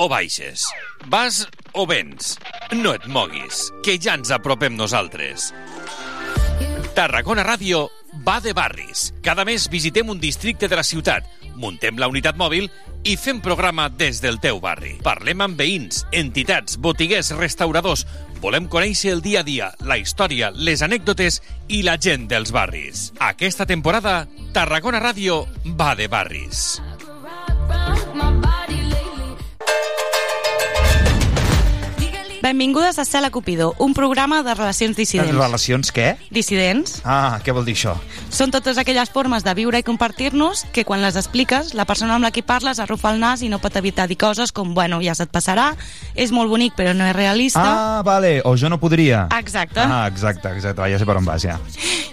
O baixes? Vas o vens? No et moguis, que ja ens apropem nosaltres. Tarragona Ràdio va de barris. Cada mes visitem un districte de la ciutat, muntem la unitat mòbil i fem programa des del teu barri. Parlem amb veïns, entitats, botiguers, restauradors. Volem conèixer el dia a dia, la història, les anècdotes i la gent dels barris. Aquesta temporada, Tarragona Ràdio va de barris. Benvingudes a Cela Cupido, un programa de relacions dissidents. Relacions què? Dissidents Ah, què vol dir això? són totes aquelles formes de viure i compartir-nos que quan les expliques, la persona amb la que parles arrufa el nas i no pot evitar dir coses com, bueno, ja se't passarà, és molt bonic però no és realista. Ah, vale, o jo no podria. Exacte. Ah, exacte, exacte, ja sé per on vas, ja.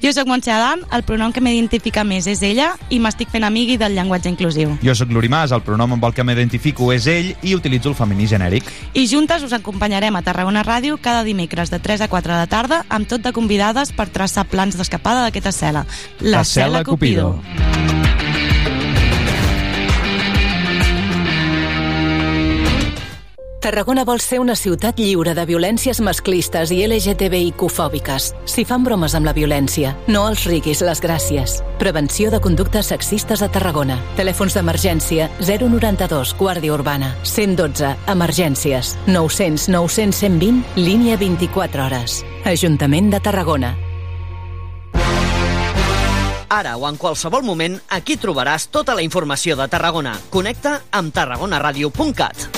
Jo sóc Montse Adam, el pronom que m'identifica més és ella i m'estic fent amigui del llenguatge inclusiu. Jo sóc l'Urimàs, el pronom amb el que m'identifico és ell i utilitzo el femení genèric. I juntes us acompanyarem a Tarragona Ràdio cada dimecres de 3 a 4 de tarda amb tot de convidades per traçar plans d'escapada d'aquesta cel·la. La Cel·la Cupido. Tarragona vol ser una ciutat lliure de violències masclistes i LGTBIQ-fòbiques. Si fan bromes amb la violència, no els riguis les gràcies. Prevenció de conductes sexistes a Tarragona. Telèfons d'emergència 092 Guàrdia Urbana 112 Emergències 900 900 120 línia 24 hores. Ajuntament de Tarragona. Ara o en qualsevol moment, aquí trobaràs tota la informació de Tarragona. Connecta amb tarragonaradio.cat.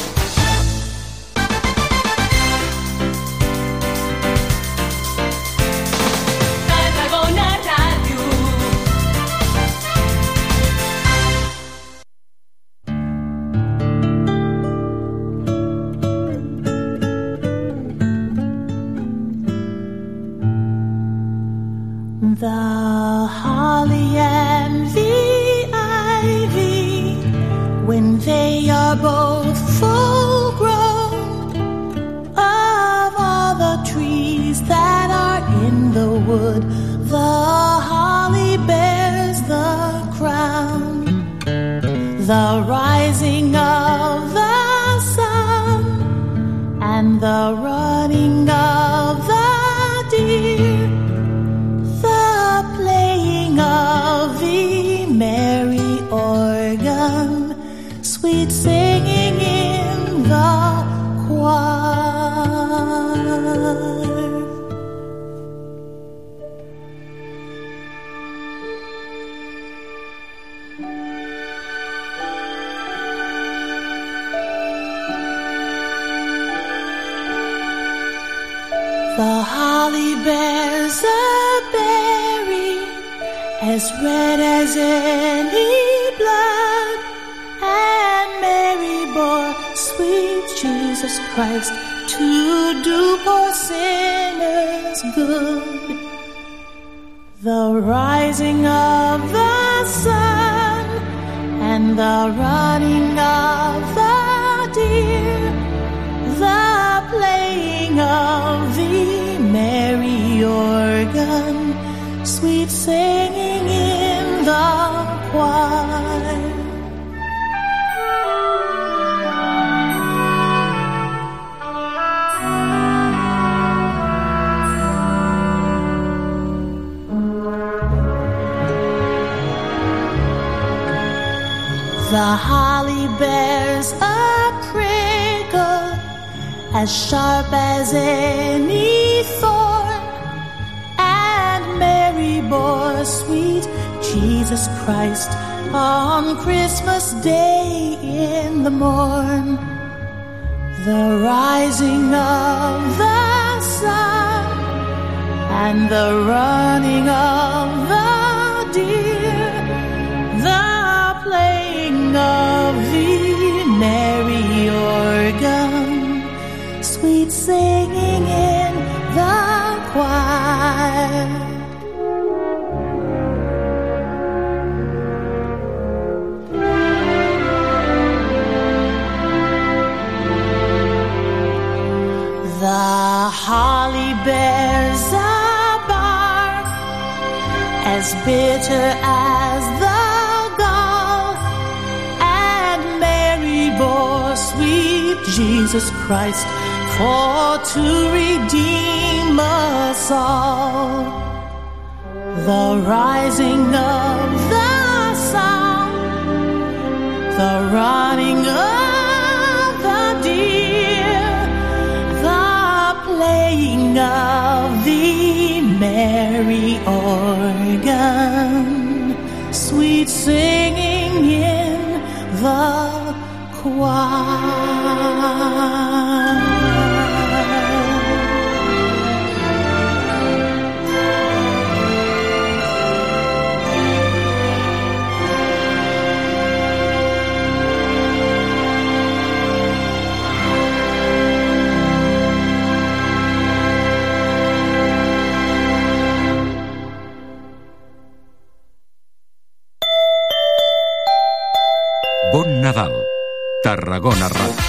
do poor sinners good. The rising of the sun and the running of the deer the playing of the merry organ, sweet singing in the choir. The holly bears a prickle as sharp as any thorn, and Mary bore sweet Jesus Christ on Christmas Day in the morn. The rising of the sun and the running of the of the merry organ, sweet singing in the choir. The holly bears a bark as bitter as Jesus Christ, for to redeem us all. The rising of the sun, the running of the deer, the playing of the merry organ, sweet singing in the 望。Tarragona Radio.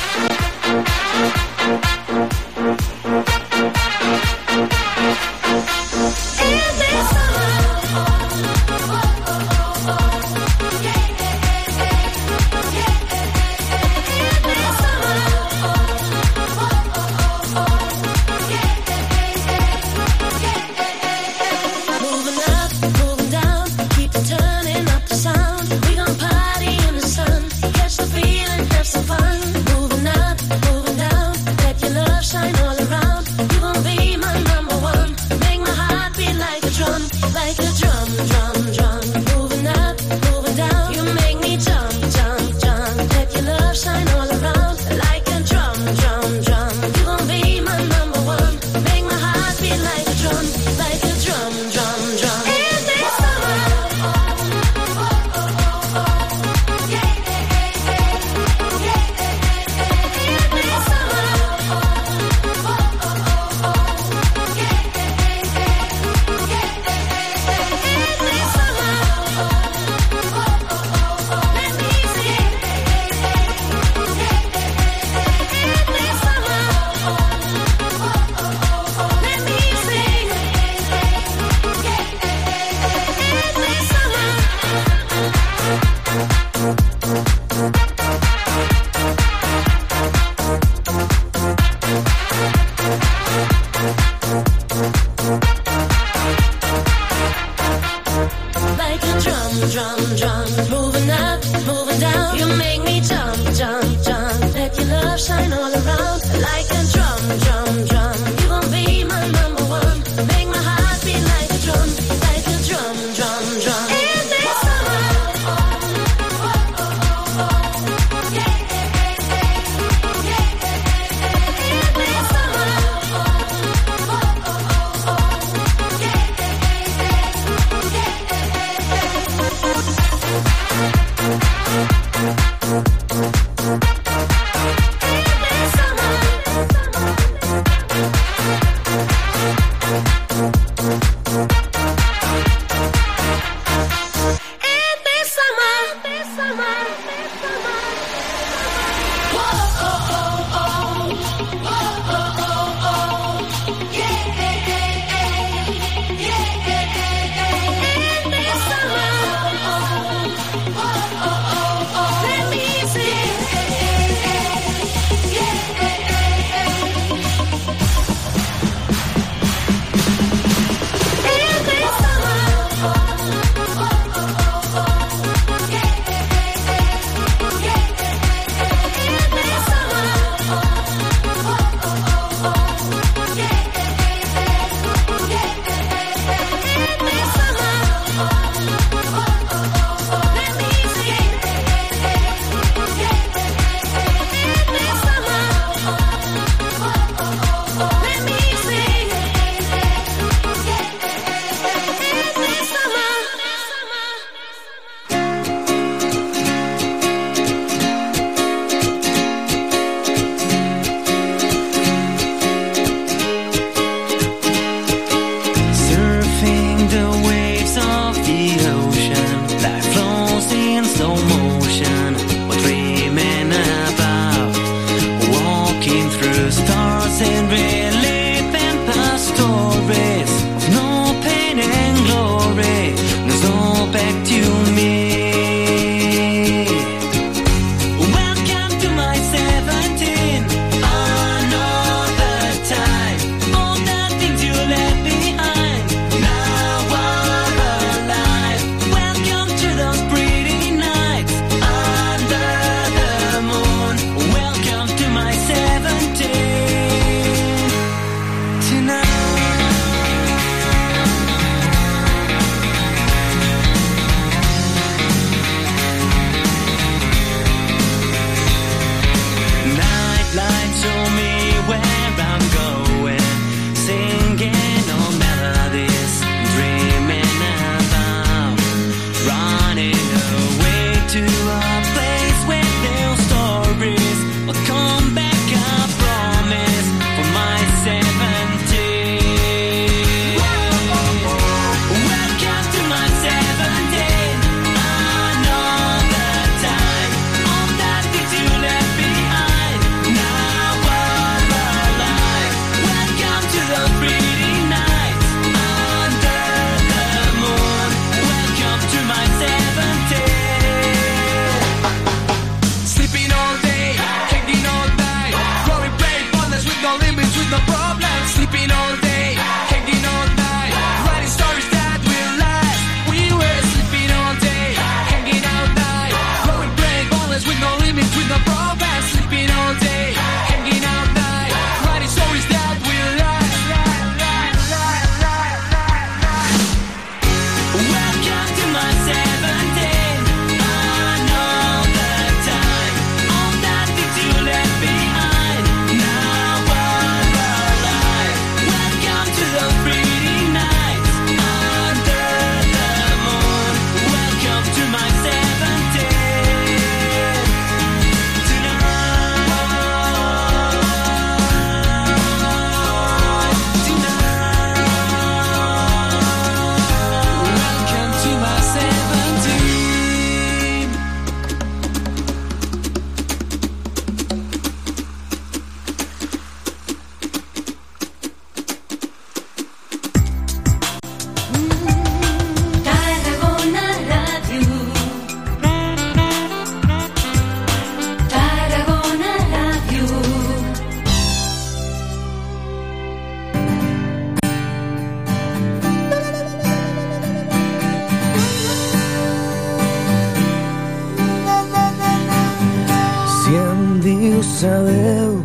Em dius adeu,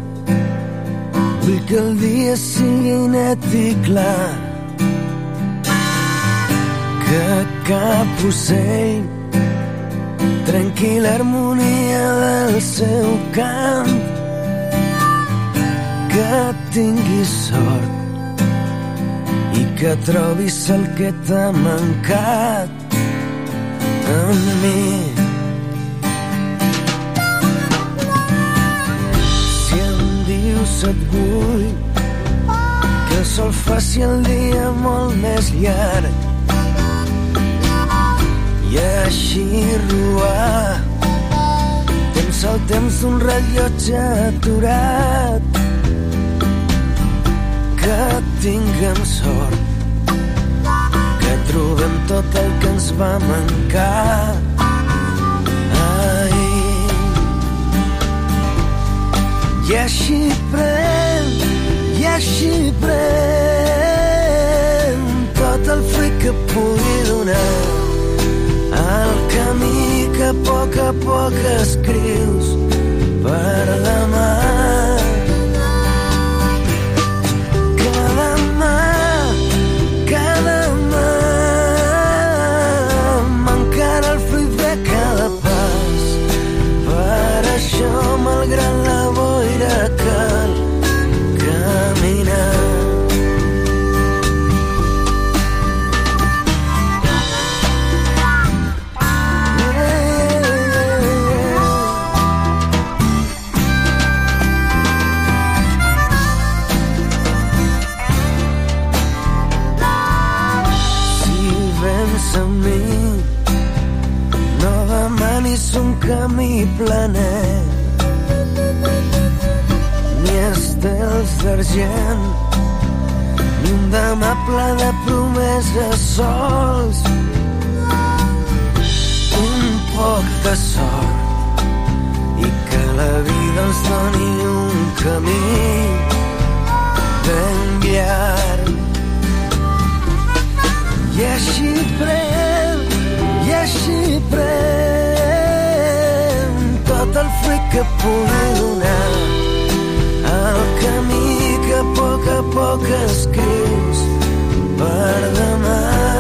vull que el dia sigui net i clar. Que cap ocell trenqui l'harmonia del seu cant. Que tinguis sort i que trobis el que t'ha mancat en mi. Et vull que el sol faci el dia molt més llarg. I així robar temps el temps d'un rellotge aturat. Que tinguem sort que trobem tot el que ens va mancar i així pren, i així pren tot el fruit que pugui donar el camí que a poc a poc escrius per demà. Cada mi, no demanis un camí planet, ni estels d'argent, ni un demà ple de promeses sols. Un poc de sort i que la vida ens doni un camí ben llarg. I així pren, i així pren tot el fruit que pugui donar el camí que a poc a poc escrius per demà.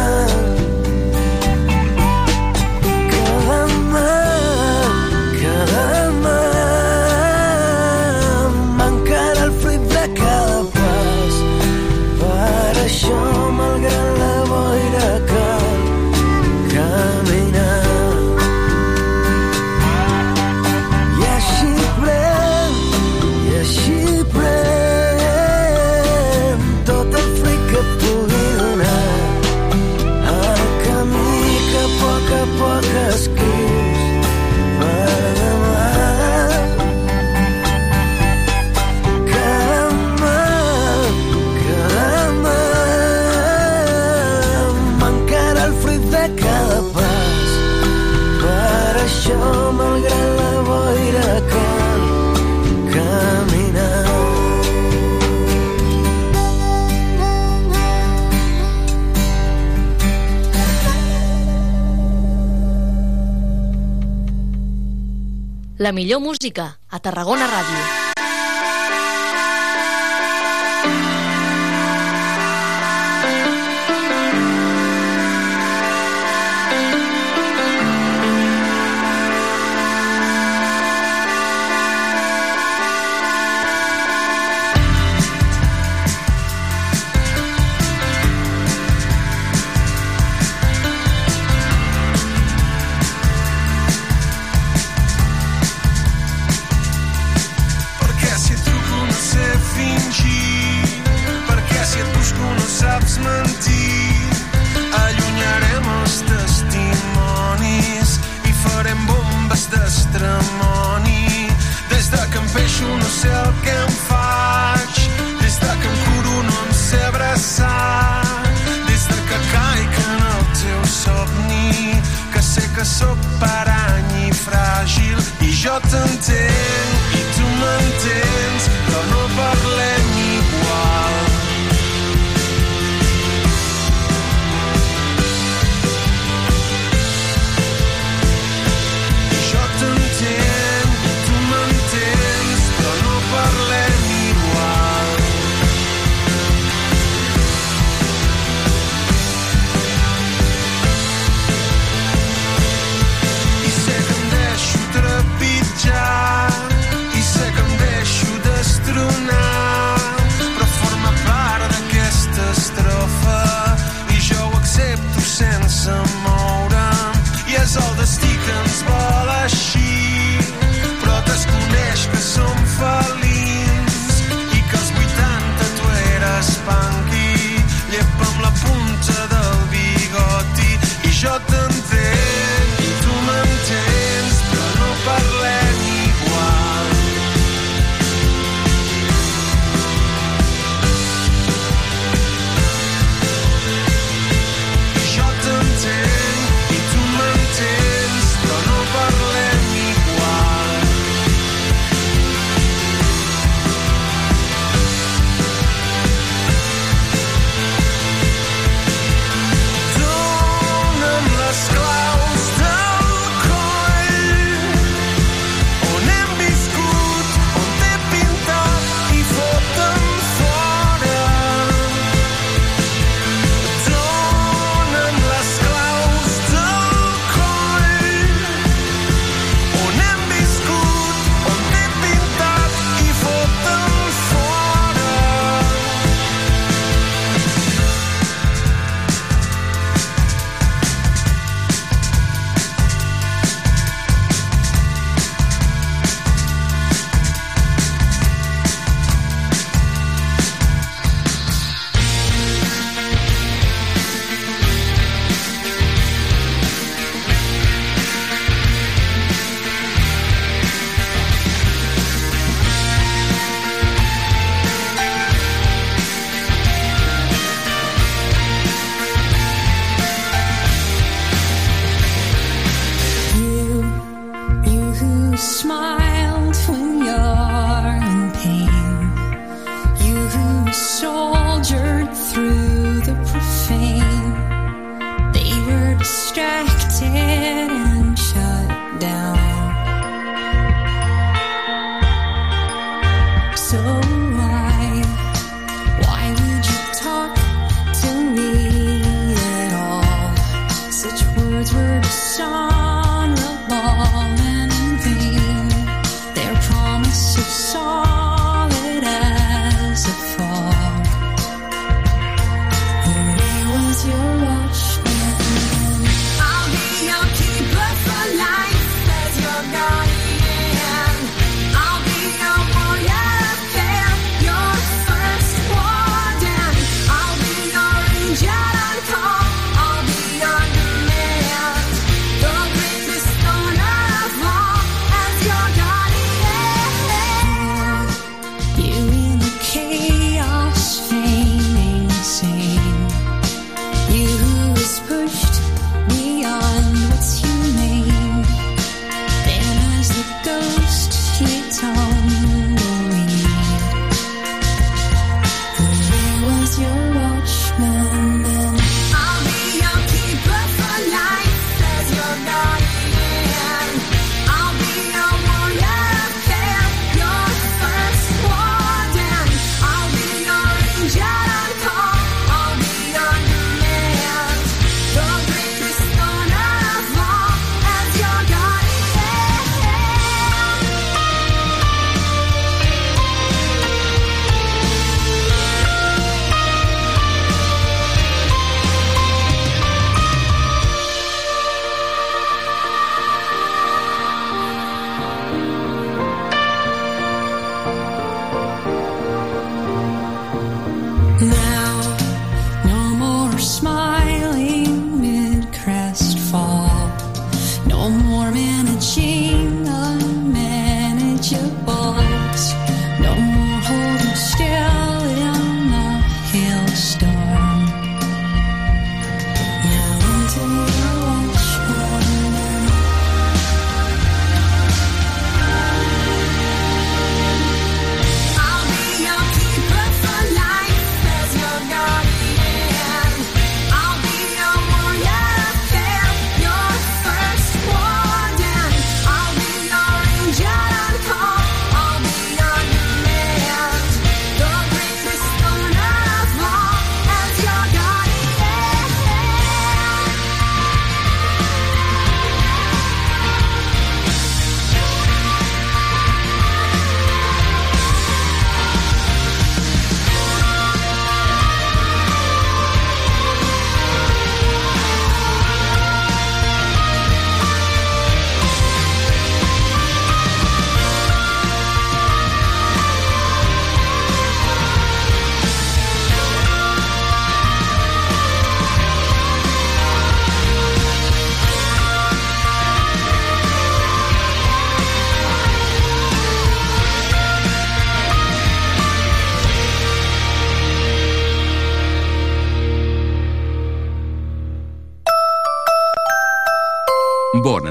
La millor música a Tarragona Ràdio.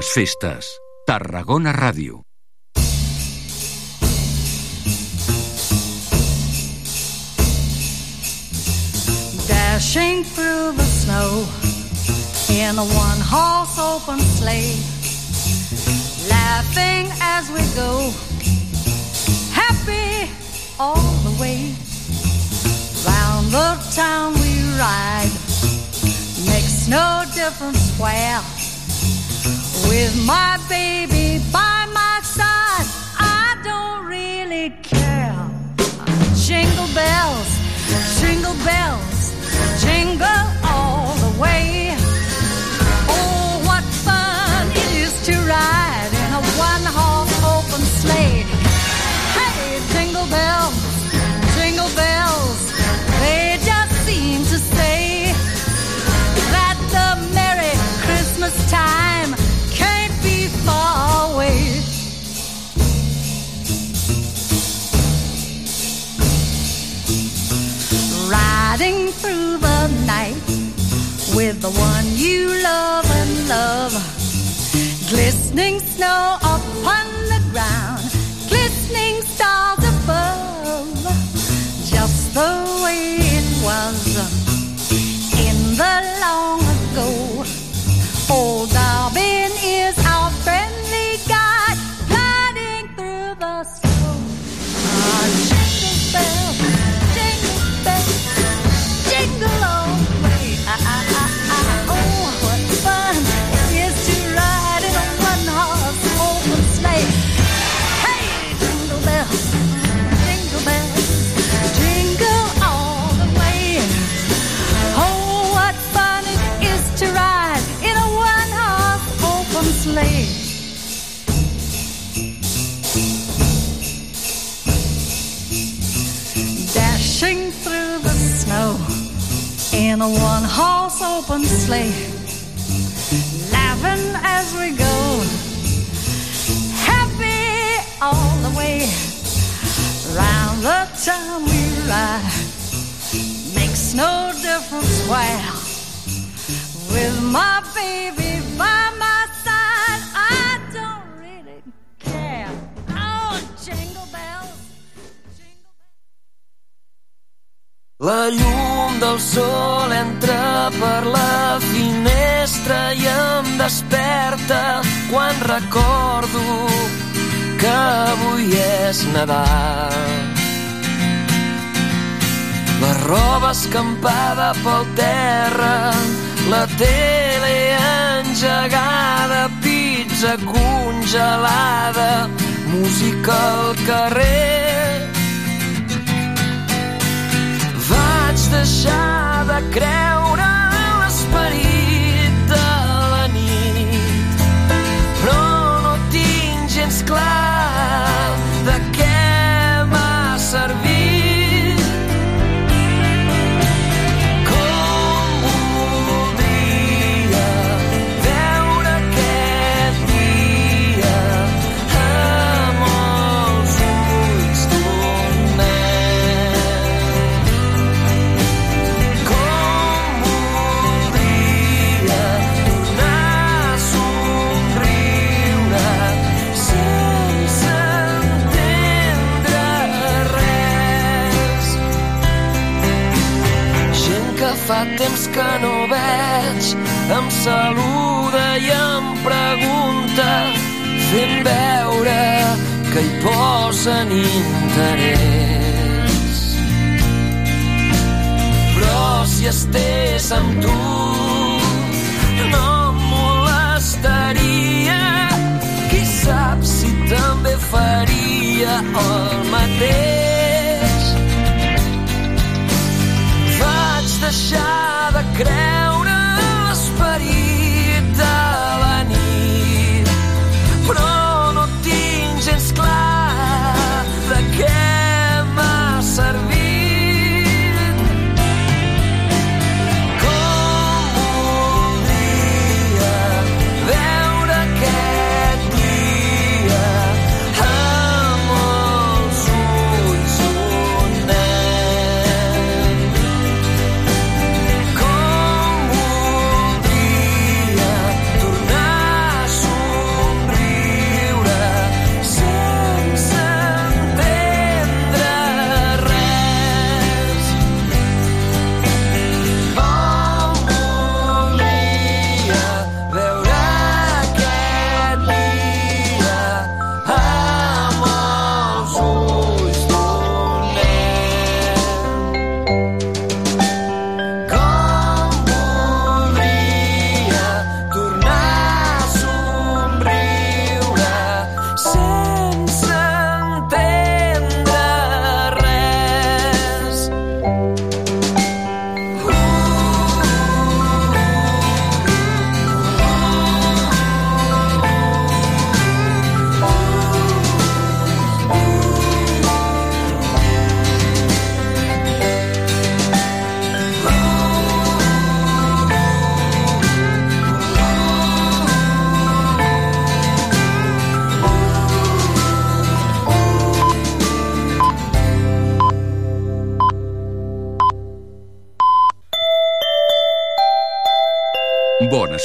Bones festes. Tarragona Ràdio. Dashing through the snow in a one horse open sleigh, laughing as we go, happy all the way. Round the town we ride, makes no difference where. With my baby by my side, I don't really care. Jingle bells, jingle bells, jingle all the way. Through the night with the one you love and love. Glistening snow upon the ground, glistening stars above. Just the way it was in the long ago. Old Darwin Through the snow in a one-horse open sleigh, laughing as we go, happy all the way. Round the town we ride, makes no difference where. With my baby by La llum del sol entra per la finestra i em desperta quan recordo que avui és Nadal. La roba escampada pel terra, la tele engegada, pizza congelada, música al carrer. deixada, creu. que no veig em saluda i em pregunta fent veure que hi posen interès. Però si estés amb tu no em molestaria qui sap si també faria el mateix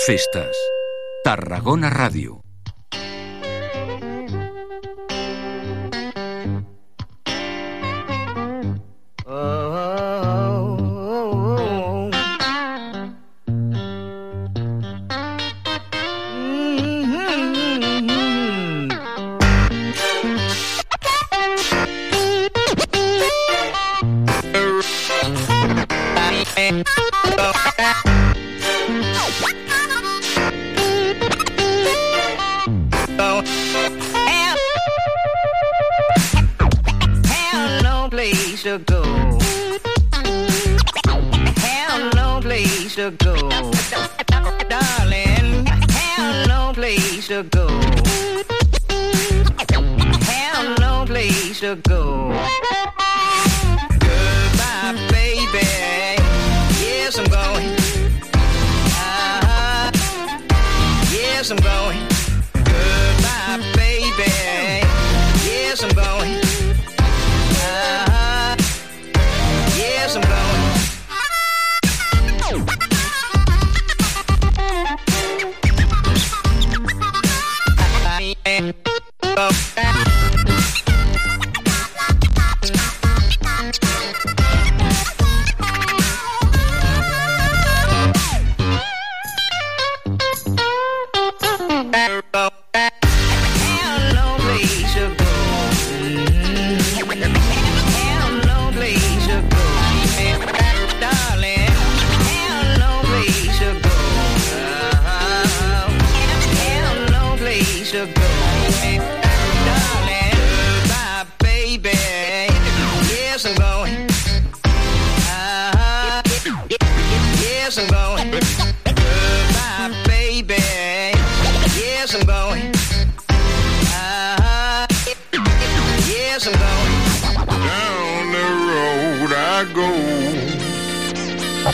Festas. Tarragona Radio.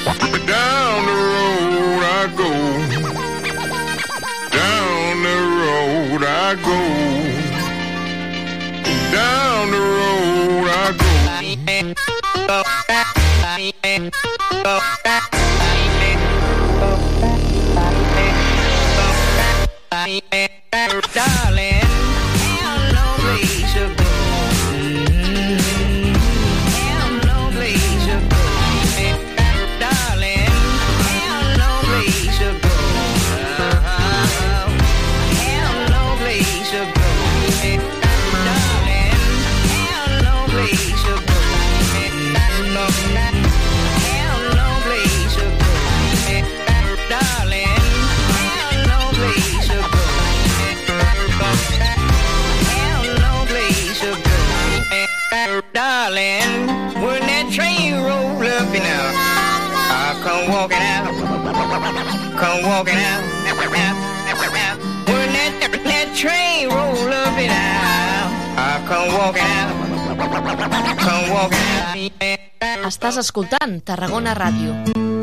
Down the road I go. Down the road I go. Down the road I go. Darling come walking out. Wouldn't that, that train roll up and out, I come walking out. Come walking out. Estàs escoltant Tarragona Ràdio.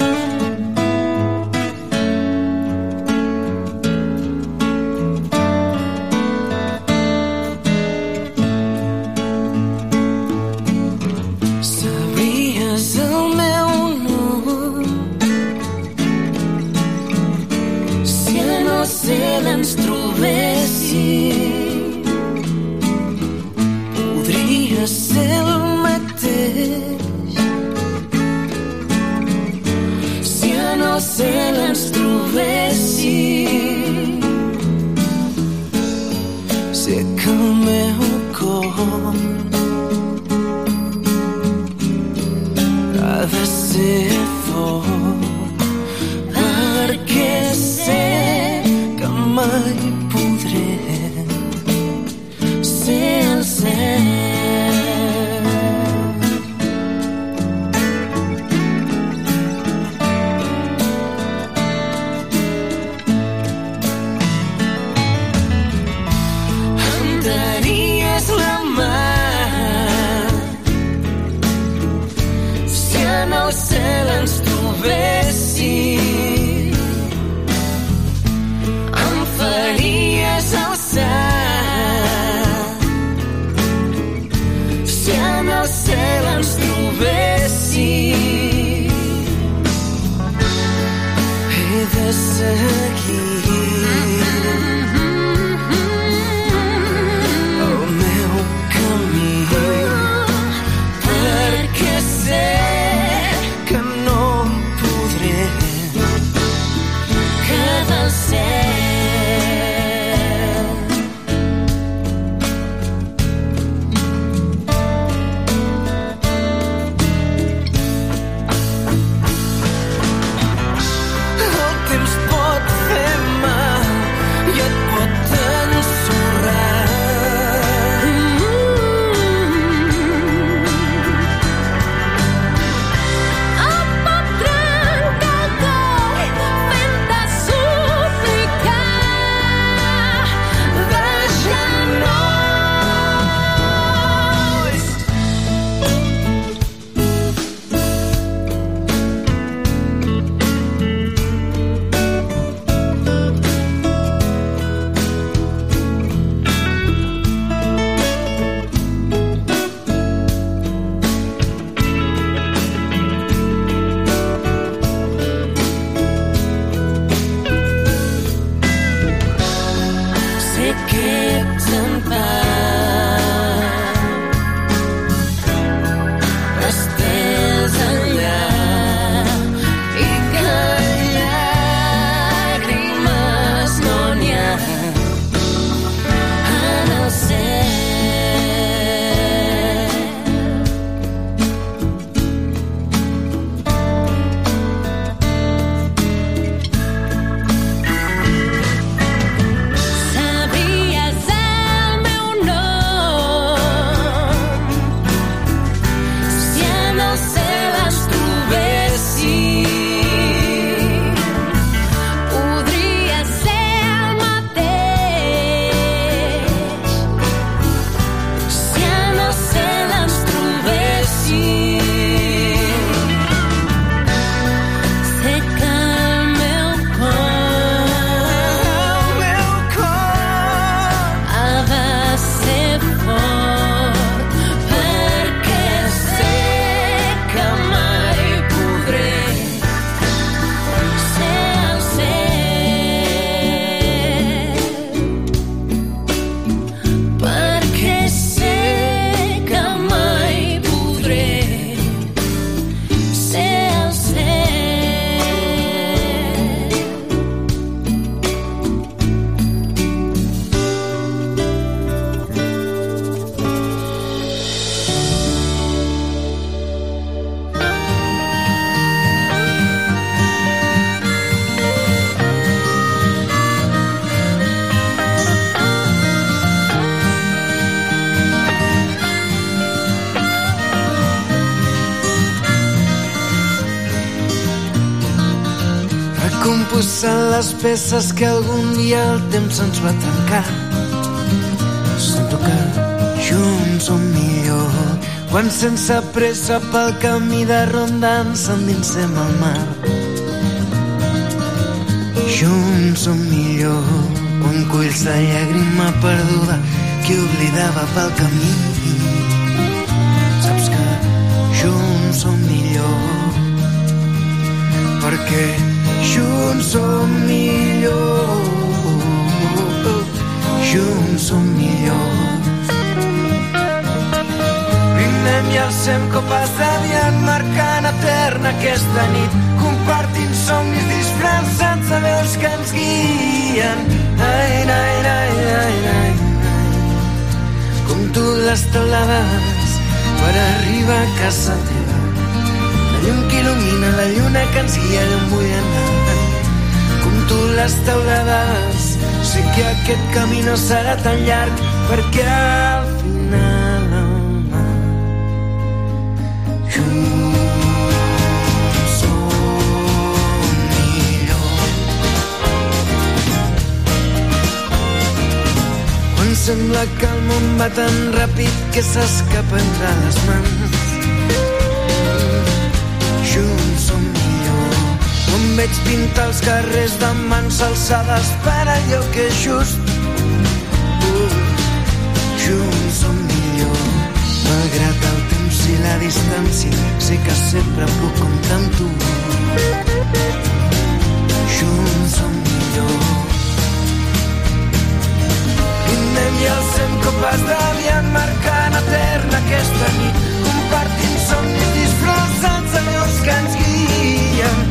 Peces que algun dia el temps ens va trencar. Sento que junts som millor quan sense pressa pel camí de ronda ens endinsem al mar. Junts som millor quan culls de llàgrima perduda que oblidava pel camí. Saps que junts som millor perquè som millor. Junts som millors. Brindem i alcem copes de diant marcant eterna aquesta nit. Compartint somnis disfressats de veus que ens guien. Ai, ai, ai, ai, ai, com tu les teulades per arribar a casa teva la llum que il·lumina la lluna que ens guia on vull anar tu les teulades. Sé que aquest camí no serà tan llarg perquè al final mar junts som millor quan sembla que el món va tan ràpid que s'escapa entre les mans veig pintar els carrers de mans alçades per allò que just. Junts som millor malgrat el temps i la distància sé que sempre puc comptar amb tu. Junts som millor i alcem copes d'aviat marcant eterna aquesta nit. Compartint somnis disfressats de veus que ens guien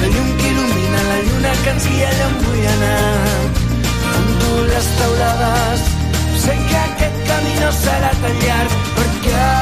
la llum que il·lumina la lluna que ens guia allà on vull anar. Com tu les teulades sé que aquest camí no serà tan llarg perquè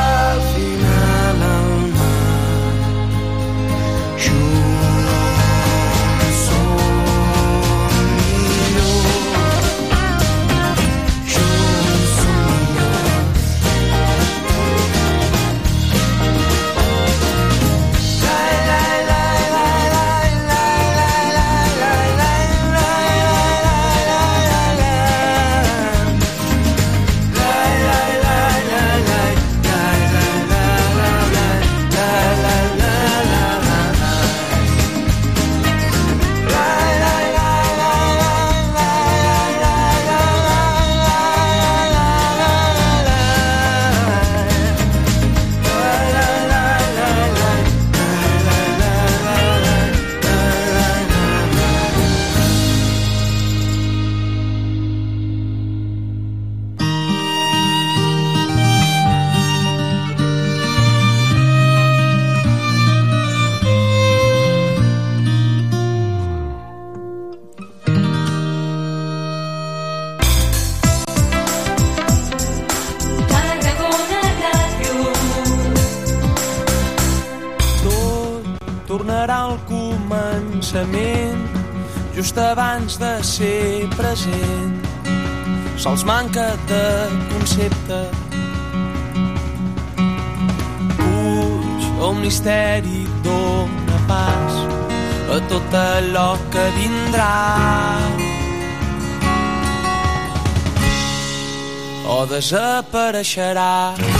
de concepte. Puig, un misteri dóna pas a tot allò que vindrà. O desapareixerà.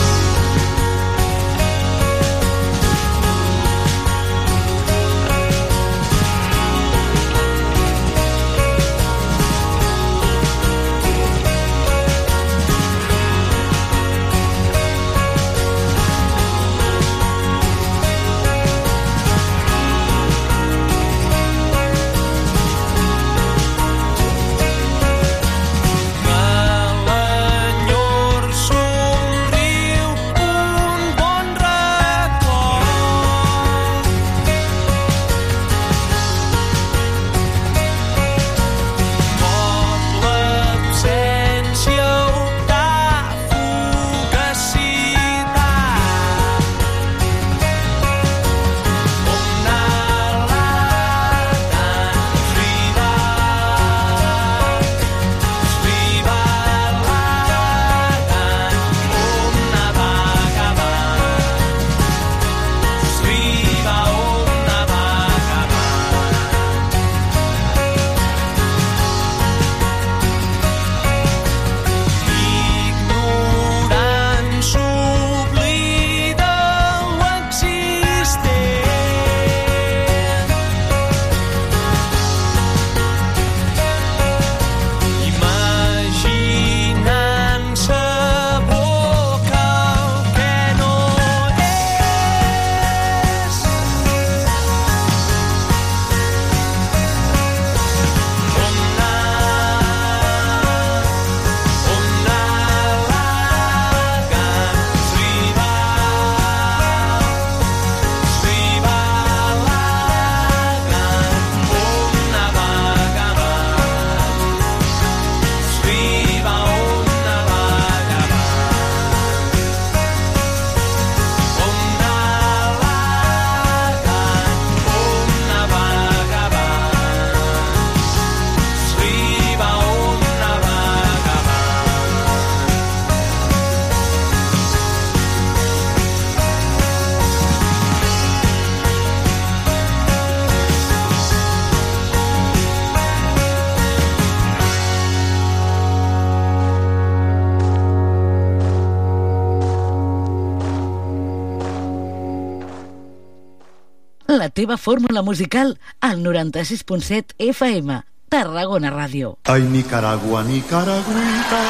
La teva fórmula musical al 96.7 FM, Tarragona Ràdio. Ay, Nicaragua, Nicaragüita.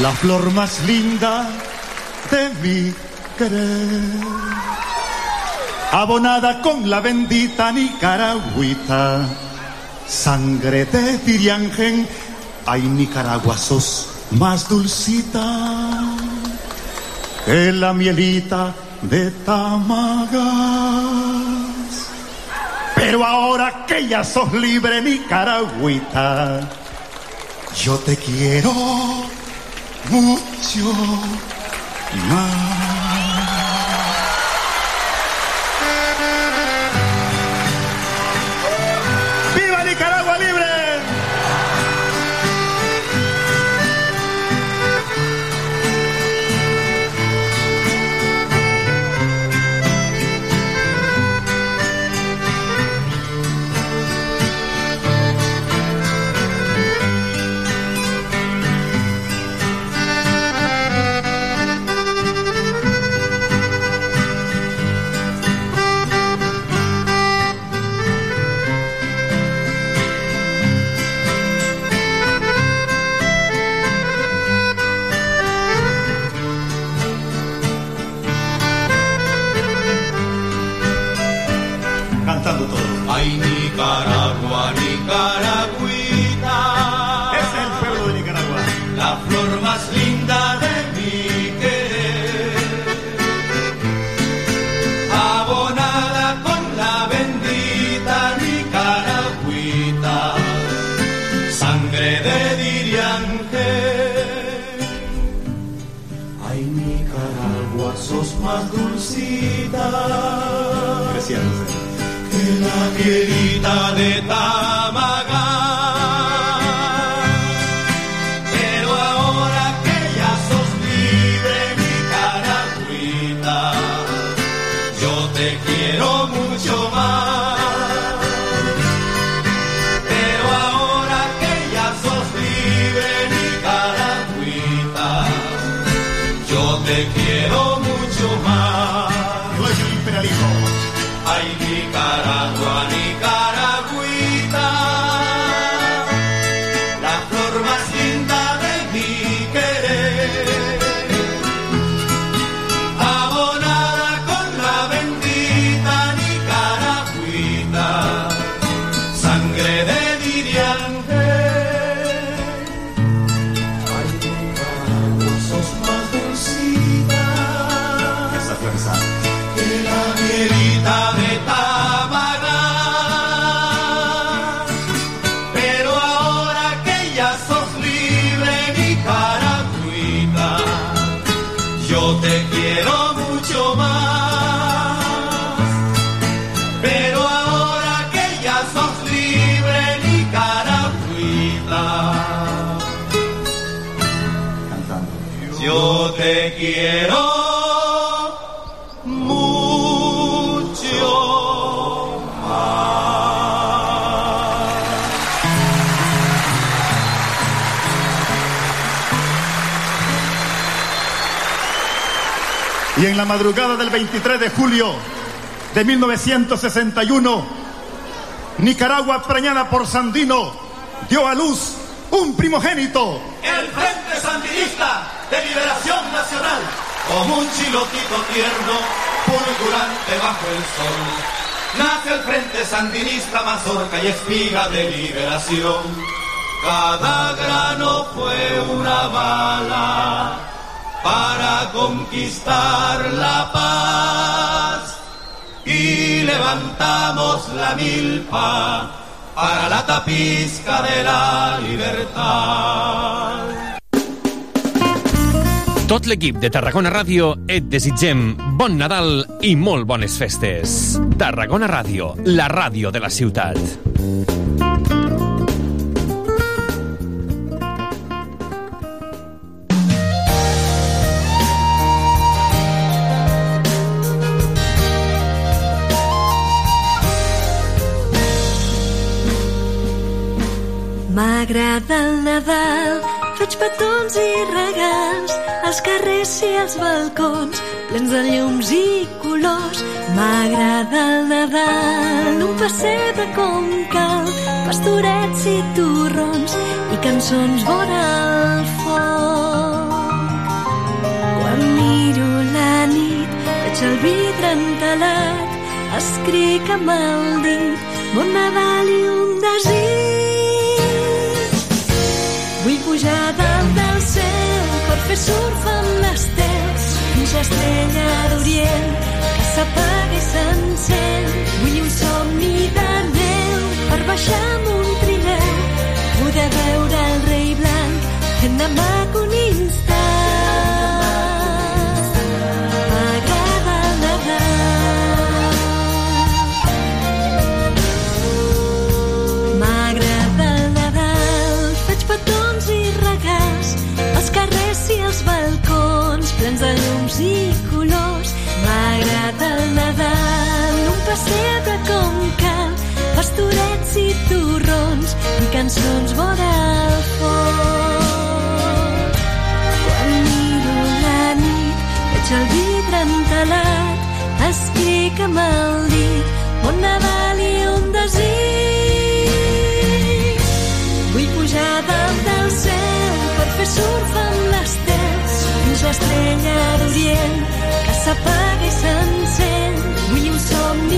La flor más linda de mi querer. Abonada con la bendita Nicaragüita. Sangre de Tiriangen. Ay, Nicaragua, sos más dulcita que la mielita de Tamagas. Pero ahora que ya sos libre, Nicaragüita, yo te quiero mucho más. Que la mielita de Tamaga. Y en la madrugada del 23 de julio de 1961, Nicaragua, preñada por Sandino, dio a luz un primogénito. El Frente Sandinista de Liberación Nacional, como un chilotito tierno, fulgurante bajo el sol. Nace el Frente Sandinista, mazorca y espiga de liberación. Cada grano fue una bala para conquistar la paz. Y levantamos la milpa para la tapizca de la libertad. Tot l'equip de Tarragona Ràdio et desitgem bon Nadal i molt bones festes. Tarragona Ràdio, la ràdio de la ciutat. M'agrada el Nadal, faig petons i regals, els carrers i els balcons, plens de llums i colors. M'agrada el Nadal, un passeig de com cal, pastorets i turrons i cançons vora el foc. Quan miro la nit, veig el vidre entelat, escric amb el dit, bon Nadal i un desig surfen estels fins a estrella d'Orient pessebre com cal, pastorets i torrons i cançons vora el foc. Quan miro la nit, veig el vidre entelat, escric amb el dit on Nadal i un desig. Vull pujar dalt del cel per fer surf amb l'estel fins l'estrella d'Orient que s'apaga i s'encén. Vull un somni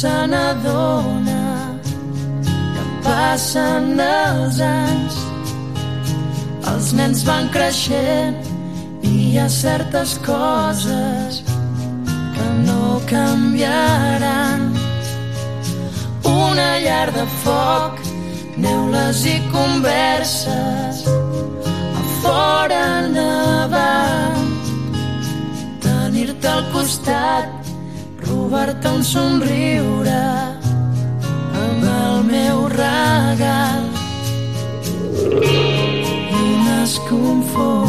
se n'adona que passen els anys. Els nens van creixent i hi ha certes coses que no canviaran. Una llar de foc neules i converses a fora nevant. Tenir-te al costat robar-te un somriure amb el meu regal. I m'has confós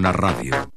Carmona Radio.